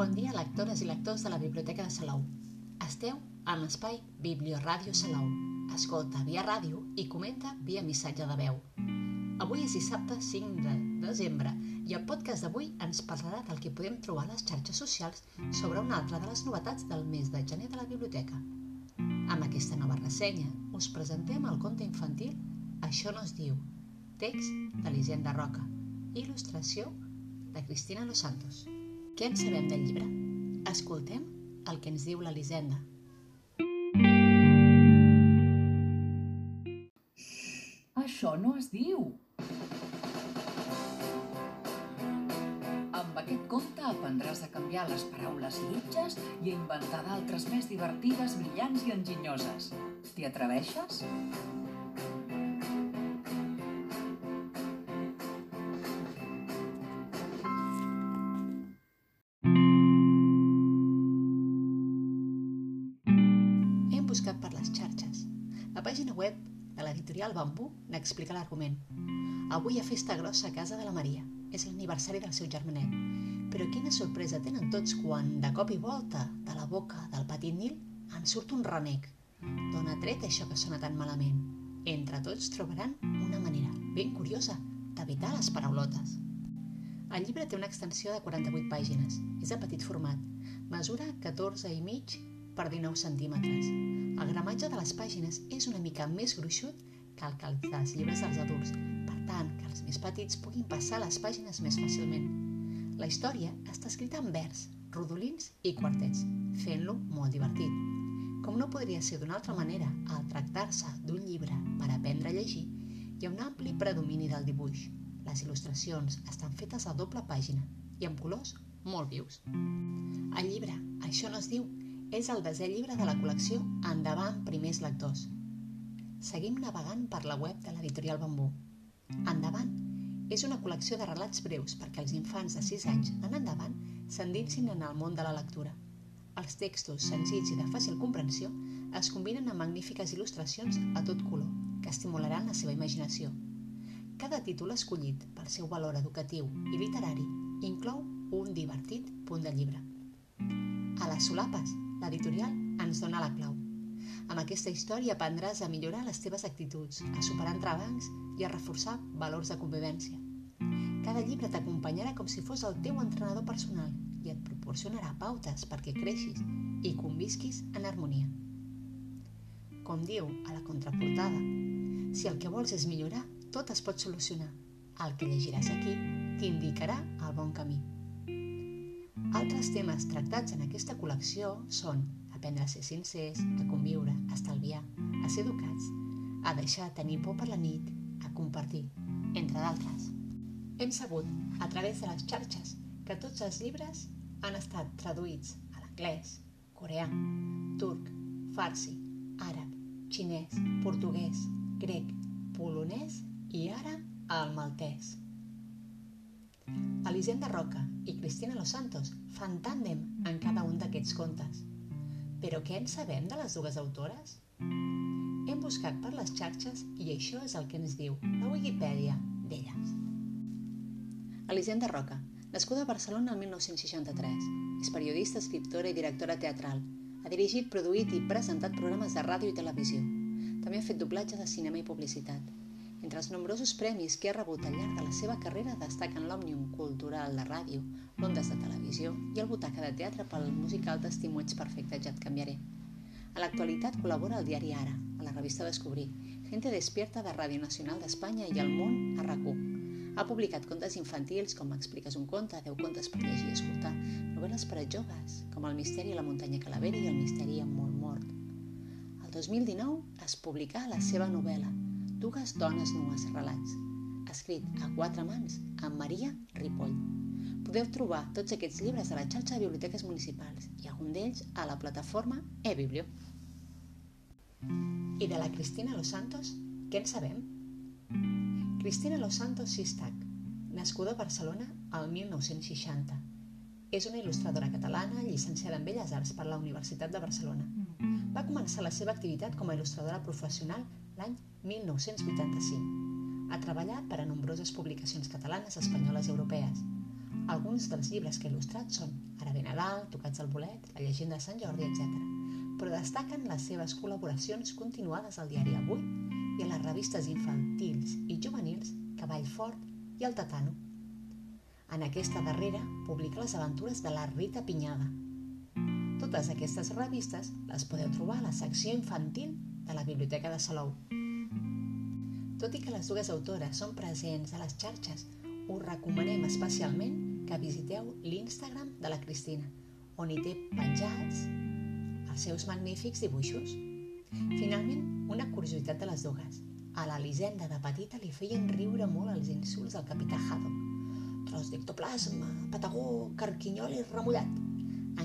Bon dia, lectores i lectors de la Biblioteca de Salou. Esteu en l'espai Biblioràdio Salou. Escolta via ràdio i comenta via missatge de veu. Avui és dissabte 5 de desembre i el podcast d'avui ens parlarà del que podem trobar a les xarxes socials sobre una altra de les novetats del mes de gener de la biblioteca. Amb aquesta nova ressenya us presentem el conte infantil Això no es diu, text d'Elisenda Roca, il·lustració de Cristina Los Santos. Què en sabem del llibre? Escoltem el que ens diu l'Elisenda. Això no es diu. Amb aquest conte aprendràs a canviar les paraules lletges i a inventar d'altres més divertides, brillants i enginyoses. T'hi atreveixes? Pàgina web de l'editorial Bambú n'explica l'argument. Avui a festa grossa a casa de la Maria. És l'aniversari del seu germanet. Però quina sorpresa tenen tots quan, de cop i volta, de la boca del petit Nil, en surt un renec. D'on ha tret això que sona tan malament? Entre tots trobaran una manera ben curiosa d'evitar les paraulotes. El llibre té una extensió de 48 pàgines. És de petit format. Mesura 14 i mig per 19 centímetres. El gramatge de les pàgines és una mica més gruixut que el que dels llibres dels adults, per tant, que els més petits puguin passar les pàgines més fàcilment. La història està escrita en vers, rodolins i quartets, fent-lo molt divertit. Com no podria ser d'una altra manera, al tractar-se d'un llibre per aprendre a llegir, hi ha un ampli predomini del dibuix. Les il·lustracions estan fetes a doble pàgina i amb colors molt vius. El llibre, això no es diu, és el desè llibre de la col·lecció Endavant, primers lectors. Seguim navegant per la web de l'editorial Bambú. Endavant és una col·lecció de relats breus perquè els infants de 6 anys en endavant s'endinsin en el món de la lectura. Els textos senzills i de fàcil comprensió es combinen amb magnífiques il·lustracions a tot color que estimularan la seva imaginació. Cada títol escollit pel seu valor educatiu i literari inclou un divertit punt de llibre. A les solapes, l'editorial ens dona la clau. Amb aquesta història aprendràs a millorar les teves actituds, a superar entrebancs i a reforçar valors de convivència. Cada llibre t'acompanyarà com si fos el teu entrenador personal i et proporcionarà pautes perquè creixis i convisquis en harmonia. Com diu a la contraportada, si el que vols és millorar, tot es pot solucionar. El que llegiràs aquí t'indicarà el bon camí. Altres temes tractats en aquesta col·lecció són aprendre a ser sincers, a conviure, a estalviar, a ser educats, a deixar de tenir por per la nit, a compartir, entre d'altres. Hem sabut, a través de les xarxes, que tots els llibres han estat traduïts a l'anglès, coreà, turc, farsi, àrab, xinès, portuguès, grec, polonès i ara al maltès. Elisenda Roca i Cristina Los Santos fan tàndem en cada un d'aquests contes. Però què en sabem de les dues autores? Hem buscat per les xarxes i això és el que ens diu la Wikipedia d'elles. Elisenda Roca, nascuda a Barcelona el 1963, és periodista, escriptora i directora teatral. Ha dirigit, produït i presentat programes de ràdio i televisió. També ha fet doblatge de cinema i publicitat. Entre els nombrosos premis que ha rebut al llarg de la seva carrera destaquen l'Òmnium Cultural de Ràdio, l'Ondes de Televisió i el Butaca de Teatre pel musical T'estimo ets perfecte, ja et canviaré. A l'actualitat col·labora al diari Ara, a la revista Descobrir, Gente Despierta de Ràdio Nacional d'Espanya i El Món a rac Ha publicat contes infantils com Expliques un conte, 10 contes per llegir i escoltar, novel·les per a joves, com El misteri a la muntanya Calavera i El misteri amb molt mort. El 2019 es publicà la seva novel·la, Dues dones nues relats, escrit a quatre mans amb Maria Ripoll. Podeu trobar tots aquests llibres a la xarxa de biblioteques municipals i algun d'ells a la plataforma eBiblio. I de la Cristina Los Santos, què en sabem? Cristina Los Santos Sistac, nascuda a Barcelona al 1960. És una il·lustradora catalana llicenciada en Belles Arts per la Universitat de Barcelona. Va començar la seva activitat com a il·lustradora professional l'any 1985. Ha treballat per a nombroses publicacions catalanes, espanyoles i europees. Alguns dels llibres que he il·lustrat són Ara ve Nadal, Tocats al bolet, La llegenda de Sant Jordi, etc. Però destaquen les seves col·laboracions continuades al diari Avui i a les revistes infantils i juvenils Cavall Fort i El Tatano. En aquesta darrera publica les aventures de la Rita Pinyada. Totes aquestes revistes les podeu trobar a la secció infantil de la Biblioteca de Salou. Tot i que les dues autores són presents a les xarxes, us recomanem especialment que visiteu l'Instagram de la Cristina, on hi té penjats els seus magnífics dibuixos. Finalment, una curiositat de les dues. A l'Elisenda de petita li feien riure molt els insults del capità Haddock. Tros d'ectoplasma, patagó, carquinyol i remullat.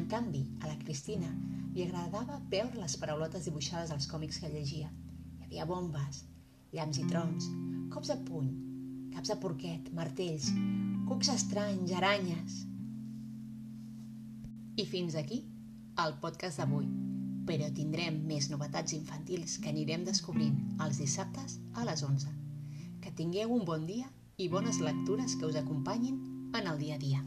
Canvi, a la Cristina li agradava veure les paraulotes dibuixades als còmics que llegia. Hi havia bombes, llamps i trons, cops de puny, caps de porquet, martells, cucs estranys, aranyes... I fins aquí el podcast d'avui, però tindrem més novetats infantils que anirem descobrint els dissabtes a les 11. Que tingueu un bon dia i bones lectures que us acompanyin en el dia a dia.